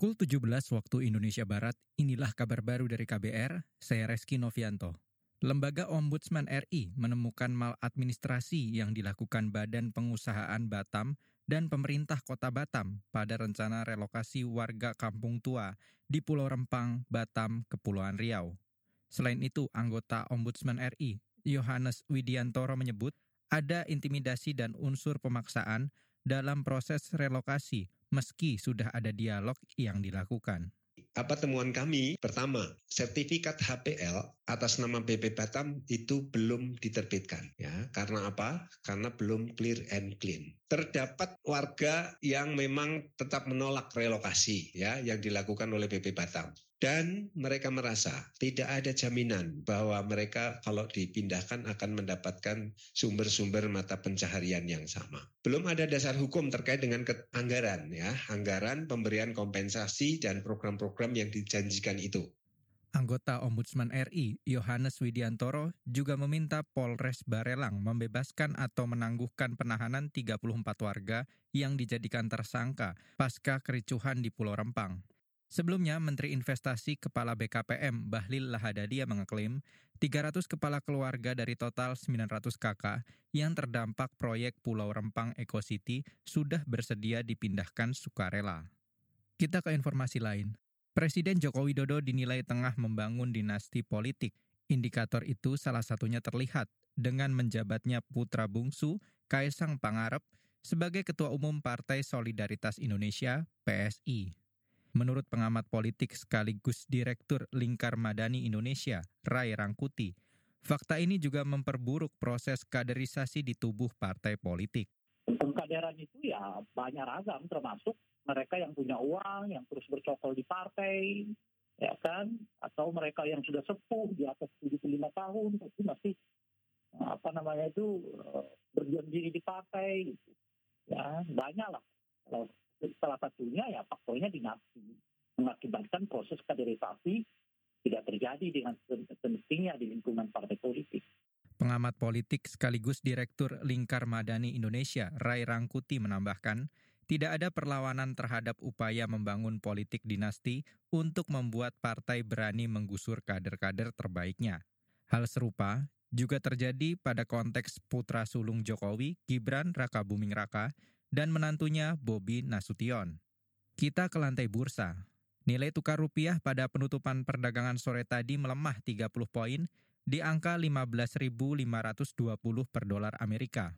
Pukul 17 waktu Indonesia Barat, inilah kabar baru dari KBR, saya Reski Novianto. Lembaga Ombudsman RI menemukan maladministrasi yang dilakukan Badan Pengusahaan Batam dan pemerintah Kota Batam pada rencana relokasi warga kampung tua di Pulau Rempang, Batam, Kepulauan Riau. Selain itu, anggota Ombudsman RI, Yohanes Widiantoro menyebut ada intimidasi dan unsur pemaksaan dalam proses relokasi meski sudah ada dialog yang dilakukan. Apa temuan kami? Pertama, sertifikat HPL atas nama BP Batam itu belum diterbitkan ya. Karena apa? Karena belum clear and clean. Terdapat warga yang memang tetap menolak relokasi ya yang dilakukan oleh BP Batam dan mereka merasa tidak ada jaminan bahwa mereka kalau dipindahkan akan mendapatkan sumber-sumber mata pencaharian yang sama. Belum ada dasar hukum terkait dengan anggaran ya, anggaran pemberian kompensasi dan program-program yang dijanjikan itu. Anggota Ombudsman RI, Yohanes Widiantoro, juga meminta Polres Barelang membebaskan atau menangguhkan penahanan 34 warga yang dijadikan tersangka pasca kericuhan di Pulau Rempang. Sebelumnya, Menteri Investasi Kepala BKPM Bahlil Lahadadia mengeklaim 300 kepala keluarga dari total 900 kakak yang terdampak proyek Pulau Rempang Eco City sudah bersedia dipindahkan sukarela. Kita ke informasi lain. Presiden Joko Widodo dinilai tengah membangun dinasti politik. Indikator itu salah satunya terlihat dengan menjabatnya putra bungsu Kaisang Pangarep sebagai Ketua Umum Partai Solidaritas Indonesia (PSI). Menurut pengamat politik sekaligus Direktur Lingkar Madani Indonesia, Rai Rangkuti, fakta ini juga memperburuk proses kaderisasi di tubuh partai politik. Pengkaderan itu ya banyak ragam, termasuk mereka yang punya uang, yang terus bercokol di partai, ya kan, atau mereka yang sudah sepuh di atas 75 tahun, itu masih apa namanya itu eh, berdiam diri di partai, gitu. ya banyak lah. Kalau salah satunya ya faktornya dinasti mengakibatkan proses kaderisasi tidak terjadi dengan semestinya di lingkungan partai politik. Pengamat politik sekaligus Direktur Lingkar Madani Indonesia, Rai Rangkuti menambahkan, tidak ada perlawanan terhadap upaya membangun politik dinasti untuk membuat partai berani menggusur kader-kader terbaiknya. Hal serupa juga terjadi pada konteks putra sulung Jokowi, Gibran Raka Buming Raka, dan menantunya Bobi Nasution. Kita ke lantai bursa. Nilai tukar rupiah pada penutupan perdagangan sore tadi melemah 30 poin di angka 15.520 per dolar Amerika.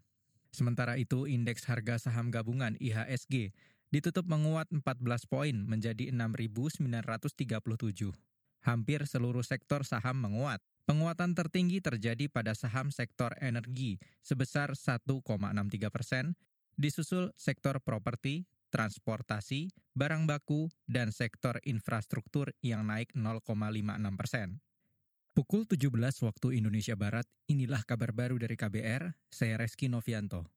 Sementara itu, indeks harga saham gabungan IHSG ditutup menguat 14 poin menjadi 6.937. Hampir seluruh sektor saham menguat. Penguatan tertinggi terjadi pada saham sektor energi sebesar 1,63 persen disusul sektor properti, transportasi, barang baku, dan sektor infrastruktur yang naik 0,56 persen. Pukul 17 waktu Indonesia Barat, inilah kabar baru dari KBR, saya Reski Novianto.